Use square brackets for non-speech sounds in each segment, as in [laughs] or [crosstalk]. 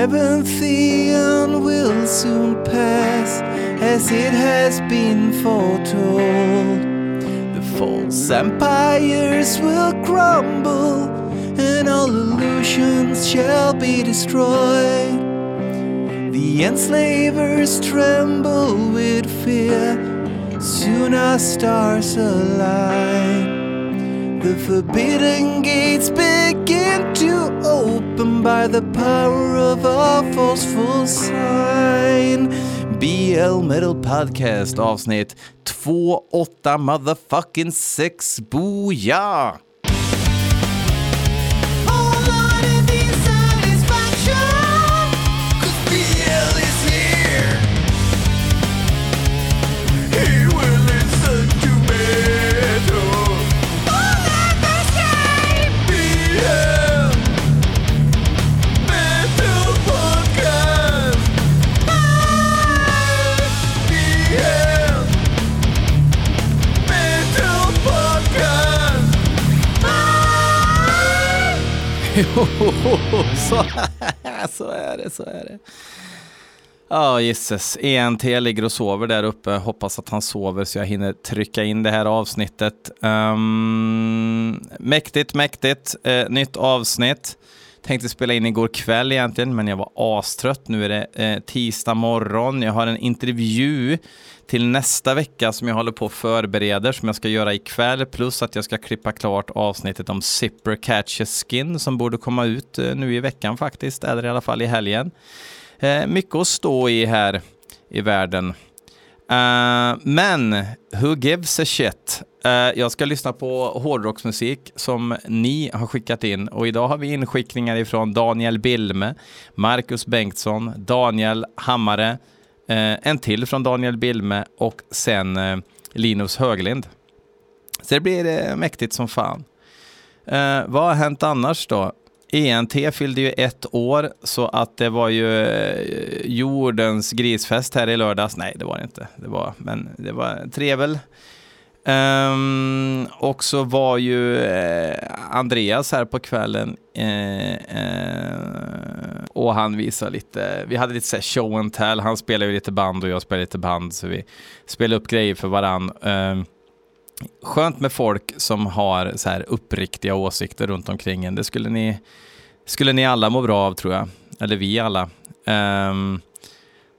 The seventh eon will soon pass as it has been foretold. The false empires will crumble and all illusions shall be destroyed. The enslavers tremble with fear, soon our stars align. The forbidden gates begin to open by the power of a forceful sign. BL Metal Podcast avsnitt 28 motherfucking 6 Boja! Så, [laughs] så är det, så är det. Ja, oh, gisses. ENT ligger och sover där uppe. Hoppas att han sover så jag hinner trycka in det här avsnittet. Um, mäktigt, mäktigt. Uh, nytt avsnitt. Tänkte spela in igår kväll egentligen, men jag var astrött. Nu är det eh, tisdag morgon. Jag har en intervju till nästa vecka som jag håller på och förbereder, som jag ska göra ikväll, plus att jag ska klippa klart avsnittet om Zipper Catches Skin som borde komma ut eh, nu i veckan faktiskt, eller i alla fall i helgen. Eh, mycket att stå i här i världen. Uh, men, who gives a shit? Uh, jag ska lyssna på hårdrocksmusik som ni har skickat in och idag har vi inskickningar ifrån Daniel Bilme, Marcus Bengtsson, Daniel Hammare, uh, en till från Daniel Bilme och sen Linus Höglind. Så det blir mäktigt som fan. vad har hänt annars då? ENT fyllde ju ett år, så att det var ju eh, jordens grisfest här i lördags. Nej, det var det inte. Det var, men det var trevel. Um, och så var ju eh, Andreas här på kvällen eh, eh, och han visade lite, vi hade lite så show and tell, han spelade ju lite band och jag spelade lite band så vi spelade upp grejer för varann. Um, skönt med folk som har så här uppriktiga åsikter runt omkring en. Det skulle ni, skulle ni alla må bra av tror jag. Eller vi alla. Um,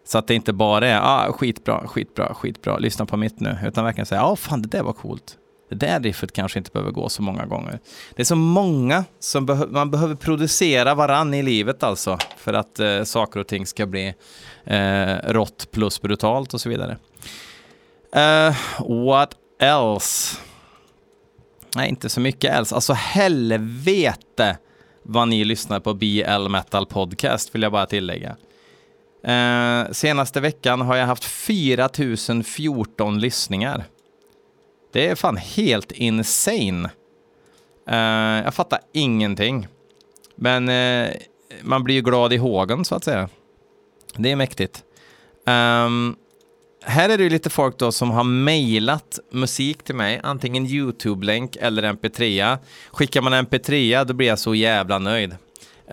så att det inte bara är ah, skitbra, skitbra, skitbra, lyssna på mitt nu. Utan verkligen säga, ja ah, fan det där var coolt. Det där riffet kanske inte behöver gå så många gånger. Det är så många som beh man behöver producera varann i livet alltså. För att eh, saker och ting ska bli eh, rått plus brutalt och så vidare. Uh, what else? Nej, inte så mycket else. Alltså helvete vad ni lyssnar på BL Metal Podcast, vill jag bara tillägga. Eh, senaste veckan har jag haft 4014 lyssningar. Det är fan helt insane. Eh, jag fattar ingenting. Men eh, man blir ju glad i hågen, så att säga. Det är mäktigt. Um, här är det ju lite folk då som har mejlat musik till mig, antingen YouTube-länk eller MP3. Skickar man MP3 då blir jag så jävla nöjd.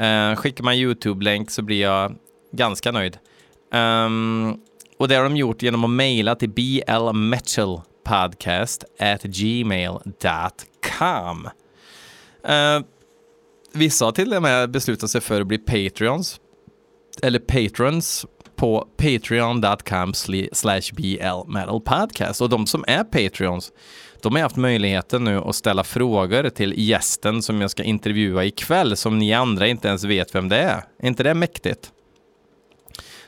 Uh, skickar man YouTube-länk så blir jag ganska nöjd. Um, och det har de gjort genom att mejla till blmetalpodcast at gmail.com. Uh, eh, vissa har till och med beslutat sig för att bli Patreons, eller Patrons på patreon.com slash blmetalpodcast. Och de som är Patreons, de har haft möjligheten nu att ställa frågor till gästen som jag ska intervjua ikväll, som ni andra inte ens vet vem det är. Är inte det mäktigt?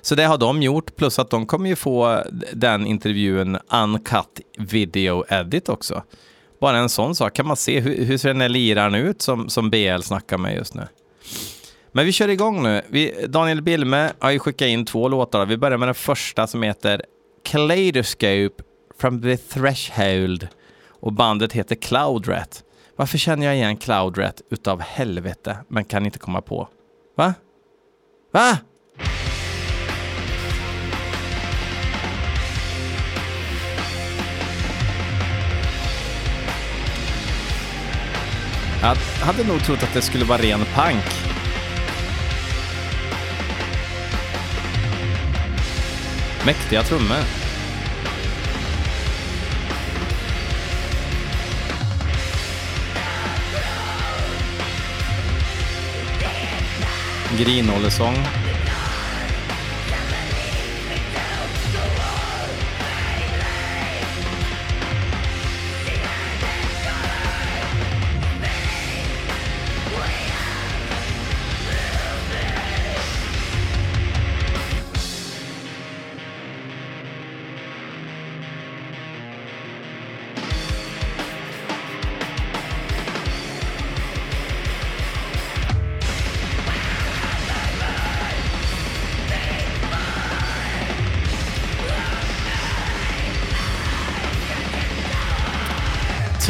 Så det har de gjort, plus att de kommer ju få den intervjun uncut video edit också. Bara en sån sak, kan man se hur, hur ser den här liraren ut som, som BL snackar med just nu? Men vi kör igång nu. Vi, Daniel Bilme har ju skickat in två låtar. Vi börjar med den första som heter Kaleidoscope from the Threshold och bandet heter Cloudrat. Varför känner jag igen Cloudrat utav helvete men kan inte komma på? Va? Va? Jag hade nog trott att det skulle vara ren punk. Mäktiga trummor. Grinollesång.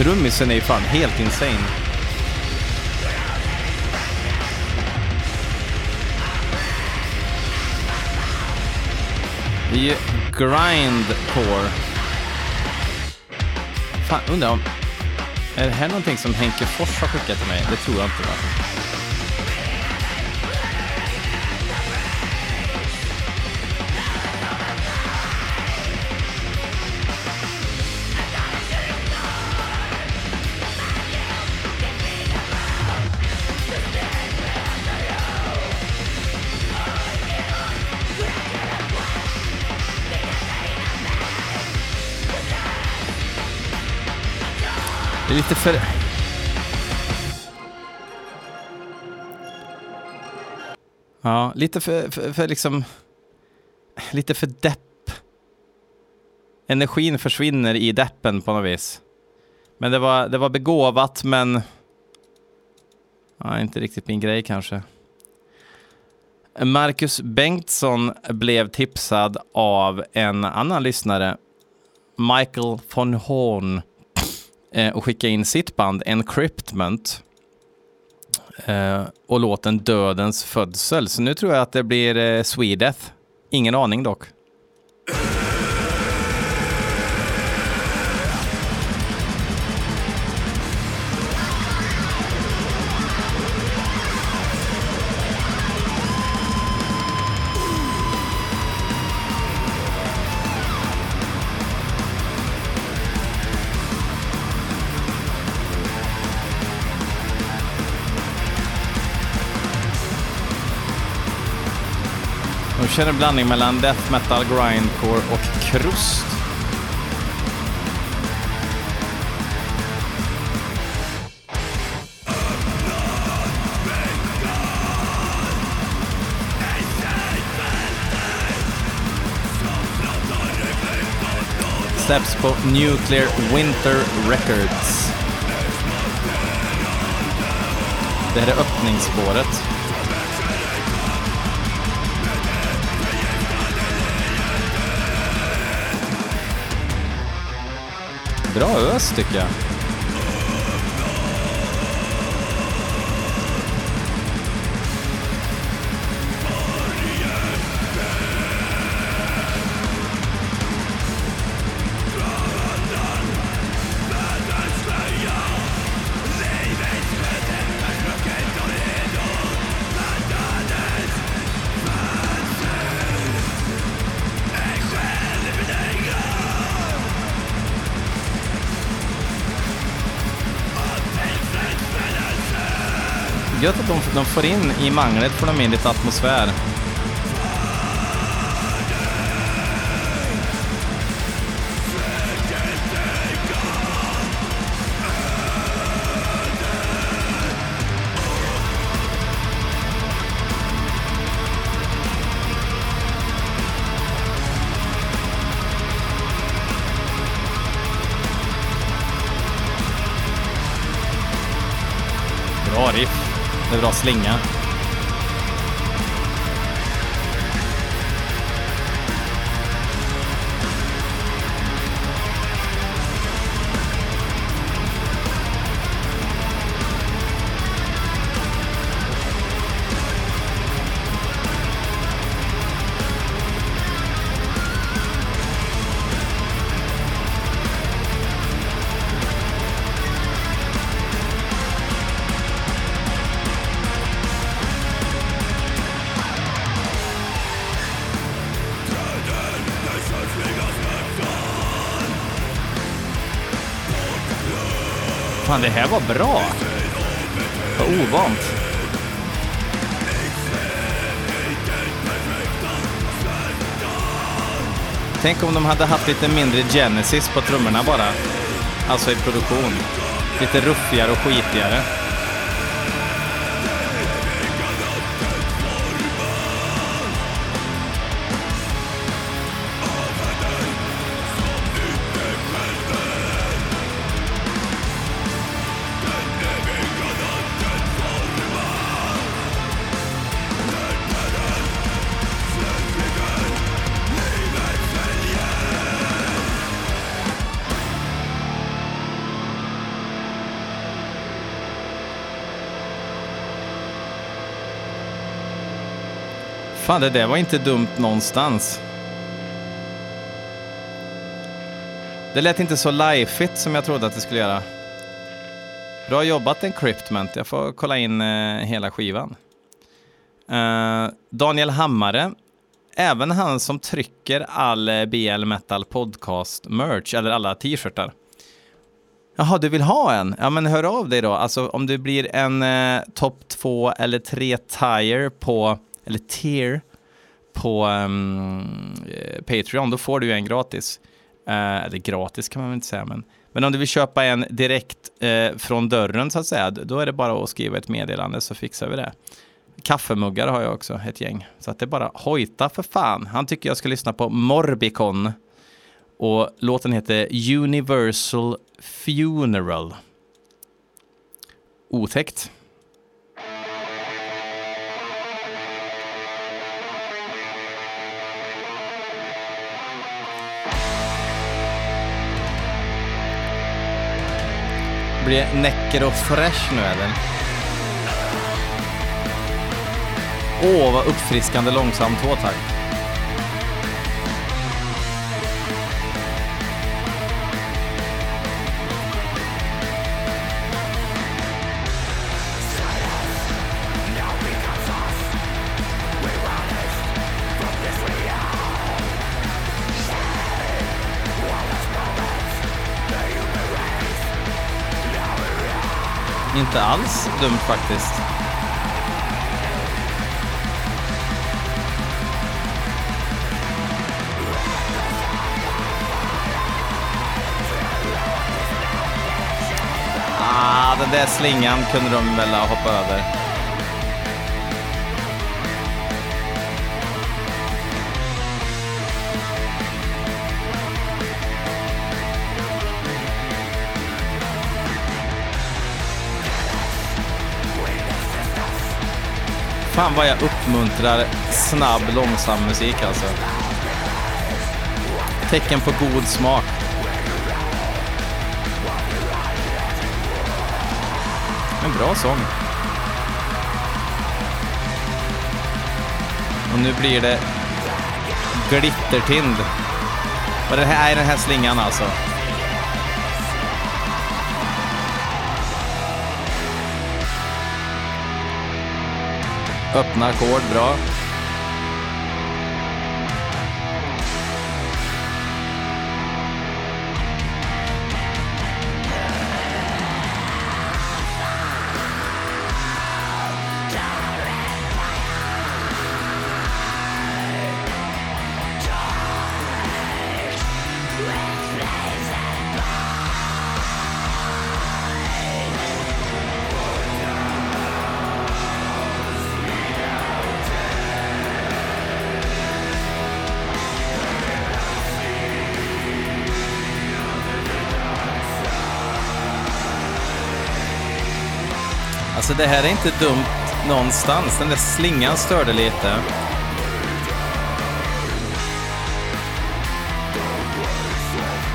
Trummisen är ju fan helt insane. Det är ju grindcore. Fan, undrar om... Är det här någonting som Henke Fors har skickat till mig? Det tror jag inte va? Lite för... Ja, lite för, för, för liksom... Lite för depp. Energin försvinner i deppen på något vis. Men det var, det var begåvat, men... Ja, inte riktigt min grej kanske. Marcus Bengtsson blev tipsad av en annan lyssnare, Michael von Horn, eh, Eh, och skicka in sitt band Encryptment eh, och låten Dödens födsel. Så nu tror jag att det blir eh, Ingen aning dock. Kör en blandning mellan death metal, grindcore och krust. Släpps på Nuclear Winter Records. Det här är öppningsspåret. Bra ös tycker jag. Gött att de, de får in i manglet får de in lite atmosfär. Bra slinga. Fan, det här var bra. Vad ovant. Tänk om de hade haft lite mindre Genesis på trummorna bara. Alltså i produktion. Lite ruffigare och skitigare. Fan, det där var inte dumt någonstans. Det lät inte så lifeigt som jag trodde att det skulle göra. Bra jobbat Encryptment. Jag får kolla in eh, hela skivan. Eh, Daniel Hammare, även han som trycker all eh, BL Metal Podcast merch, eller alla t-shirtar. Jaha, du vill ha en? Ja, men hör av dig då. Alltså om det blir en eh, topp två eller tre tire på eller tier på um, Patreon, då får du ju en gratis. Uh, eller gratis kan man väl inte säga, men, men om du vill köpa en direkt uh, från dörren så att säga, då är det bara att skriva ett meddelande så fixar vi det. Kaffemuggar har jag också, ett gäng. Så att det är bara hojta för fan. Han tycker jag ska lyssna på Morbicon. Och låten heter Universal Funeral. Otäckt. Blir det näcker och fresh nu eller? Åh, vad uppfriskande långsam tvåtakt. Inte alls dumt faktiskt. Ah, den där slingan kunde de väl hoppa över. Fan vad jag uppmuntrar snabb, långsam musik alltså. Tecken på god smak. En bra sång. Och nu blir det glittertind. Och det här är den här slingan alltså. Öppna ackord, bra. Alltså det här är inte dumt någonstans. Den där slingan störde lite.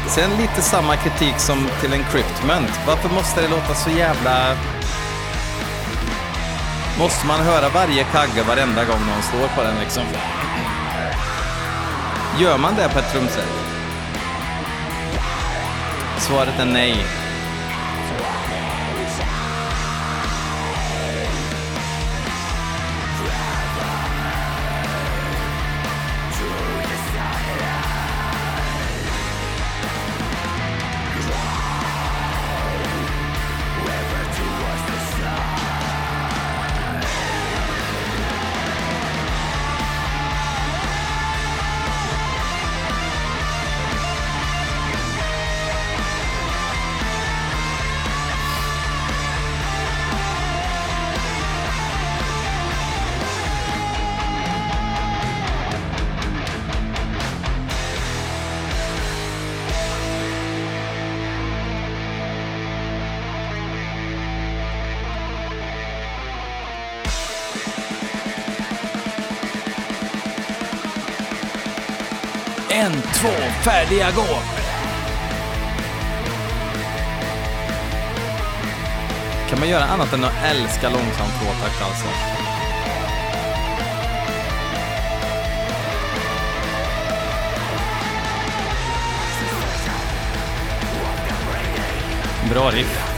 Sen lite samma kritik som till Encryptment. Varför måste det låta så jävla... Måste man höra varje kagge varenda gång någon står på den liksom? Gör man det på ett trumset? Svaret är nej. Färdiga, gå! Kan man göra annat än att älska långsam tvåtakt alltså? Bra riff.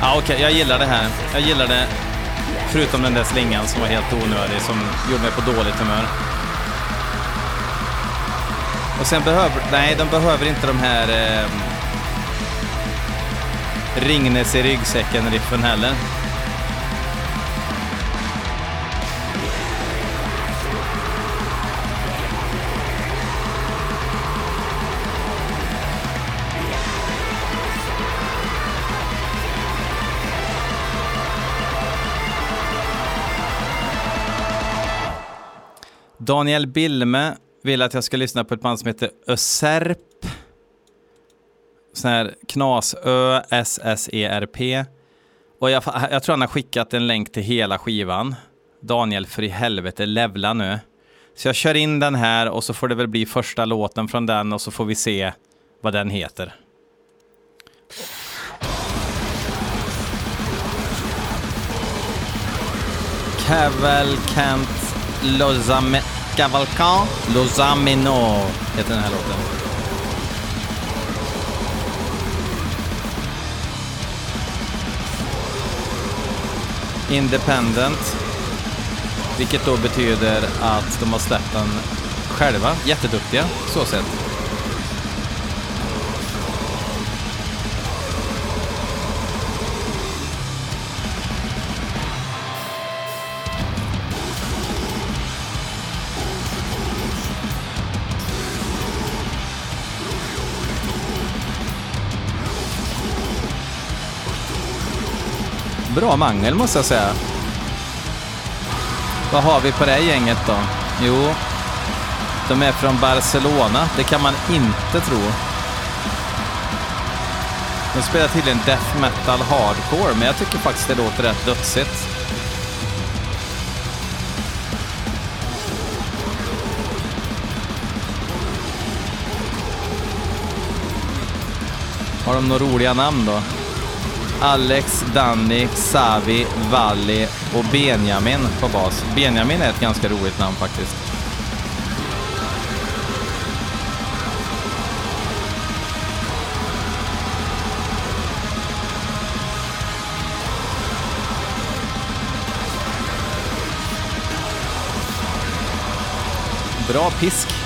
Ja, Okej, okay, jag gillar det här. Jag gillar det. Förutom den där slingan som var helt onödig, som gjorde mig på dåligt humör. Och sen behöver... Nej, de behöver inte de här... Eh, Ringnes i ryggsäcken-riffen heller. Daniel Bilme vill att jag ska lyssna på ett band som heter Öserp. Sån här knas Ö S S E R P. Och jag, jag tror han har skickat en länk till hela skivan. Daniel, för i helvete, levla nu. Så jag kör in den här och så får det väl bli första låten från den och så får vi se vad den heter. Cavalcant Lozame Cavalcan Lozameno heter den här låten. Independent. Vilket då betyder att de har släppt den själva. Jätteduktiga, så sett. Bra mangel måste jag säga. Vad har vi på det gänget då? Jo, de är från Barcelona. Det kan man inte tro. De spelar tydligen death metal hardcore, men jag tycker faktiskt det låter rätt dödsigt. Har de några roliga namn då? Alex, Danny, Xavi, Valli och Benjamin på bas. Benjamin är ett ganska roligt namn faktiskt. Bra pisk.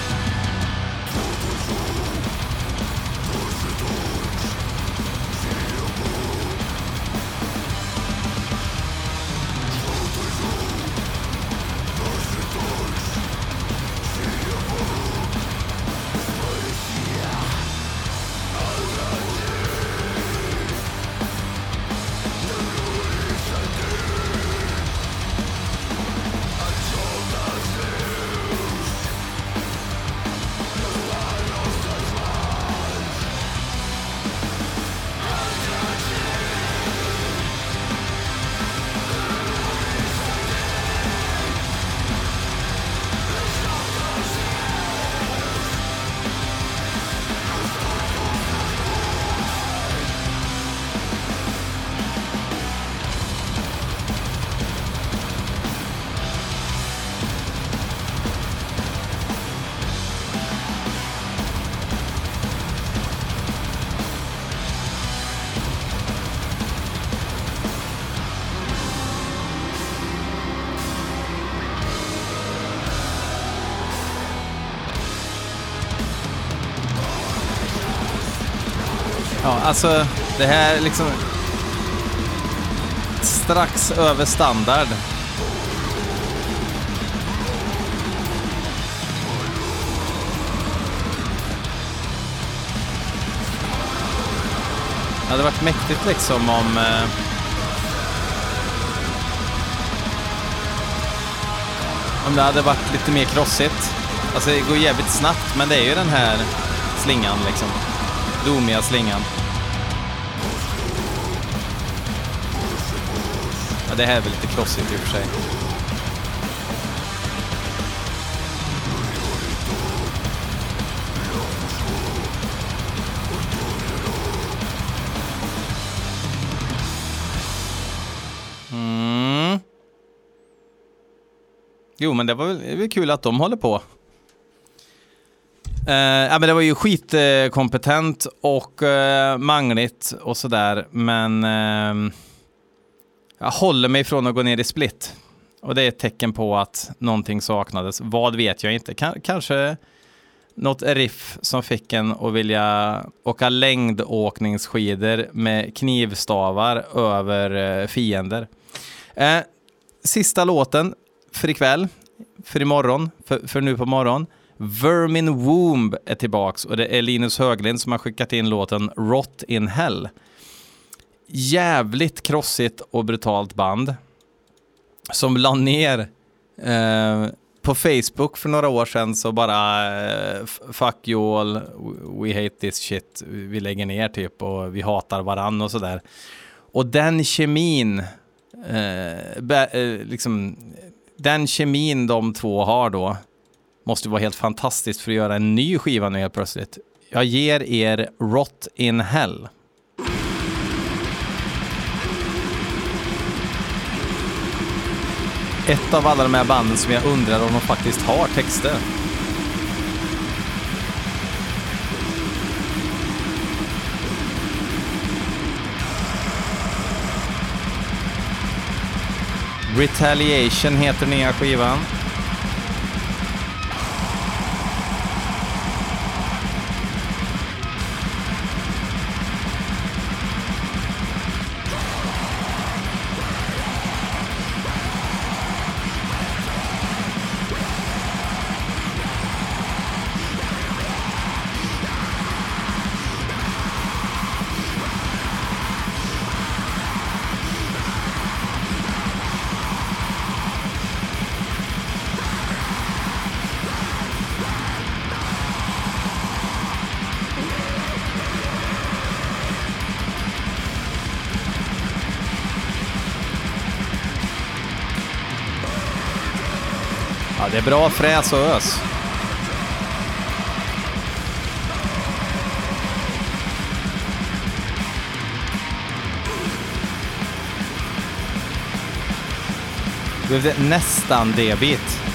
Alltså det här liksom strax över standard. Det hade varit mäktigt liksom om... Eh, om det hade varit lite mer krossigt. Alltså det går jävligt snabbt, men det är ju den här slingan liksom. Domiga slingan. Det här är väl lite krossigt i och för sig. Mm. Jo, men det var väl, det var kul att de håller på. Uh, ja, men det var ju skitkompetent och eh, uh, mangligt och sådär, men uh, jag håller mig från att gå ner i split. Och det är ett tecken på att någonting saknades. Vad vet jag inte. K kanske något riff som fick en att vilja åka längdåkningsskidor med knivstavar över eh, fiender. Eh, sista låten för ikväll, för imorgon, för, för nu på morgon. Vermin Womb är tillbaks och det är Linus Höglind som har skickat in låten Rot in Hell. Jävligt krossigt och brutalt band som la ner eh, på Facebook för några år sedan så bara eh, fuck you all, we hate this shit, vi lägger ner typ och vi hatar varann och sådär. Och den kemin, eh, be, eh, liksom, den kemin de två har då, måste vara helt fantastiskt för att göra en ny skiva nu helt plötsligt. Jag ger er Rot in Hell. Ett av alla de här banden som jag undrar om de faktiskt har texter. Retaliation heter nya skivan. Det är bra fräs och ös. Behövde nästan D-bit.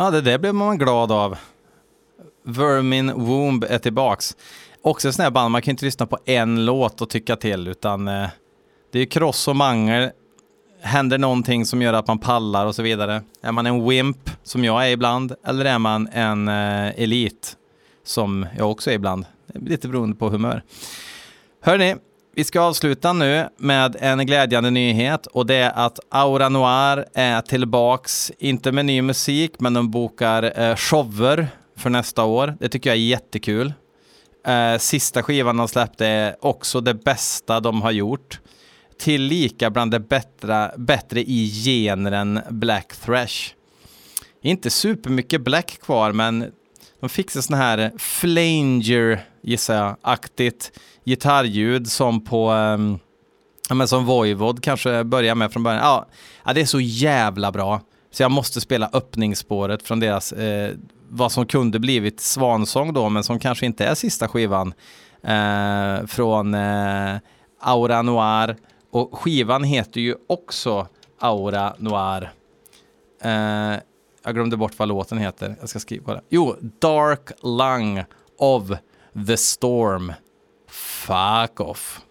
Ja, det där blev man glad av. Vermin Womb är tillbaks. Också en sån här band, man kan inte lyssna på en låt och tycka till, utan eh, det är kross och mangel. Händer någonting som gör att man pallar och så vidare. Är man en wimp, som jag är ibland, eller är man en eh, elit, som jag också är ibland. Lite beroende på humör. Hörni, vi ska avsluta nu med en glädjande nyhet och det är att Aura Noir är tillbaks, inte med ny musik, men de bokar eh, shower för nästa år. Det tycker jag är jättekul. Eh, sista skivan de släppte är också det bästa de har gjort. Tillika bland det bättre, bättre i genren Black Thrash. Inte supermycket Black kvar, men de fixar sån här flanger, gissar jag, aktigt gitarrljud som på um, ja, men som Voivod kanske börjar med från början. Ja, ja, det är så jävla bra. Så jag måste spela öppningsspåret från deras, eh, vad som kunde blivit Svansång då, men som kanske inte är sista skivan. Eh, från eh, Aura Noir. Och skivan heter ju också Aura Noir. Eh, jag glömde bort vad låten heter. Jag ska skriva det. Jo, Dark Lung of the Storm. Fuck off.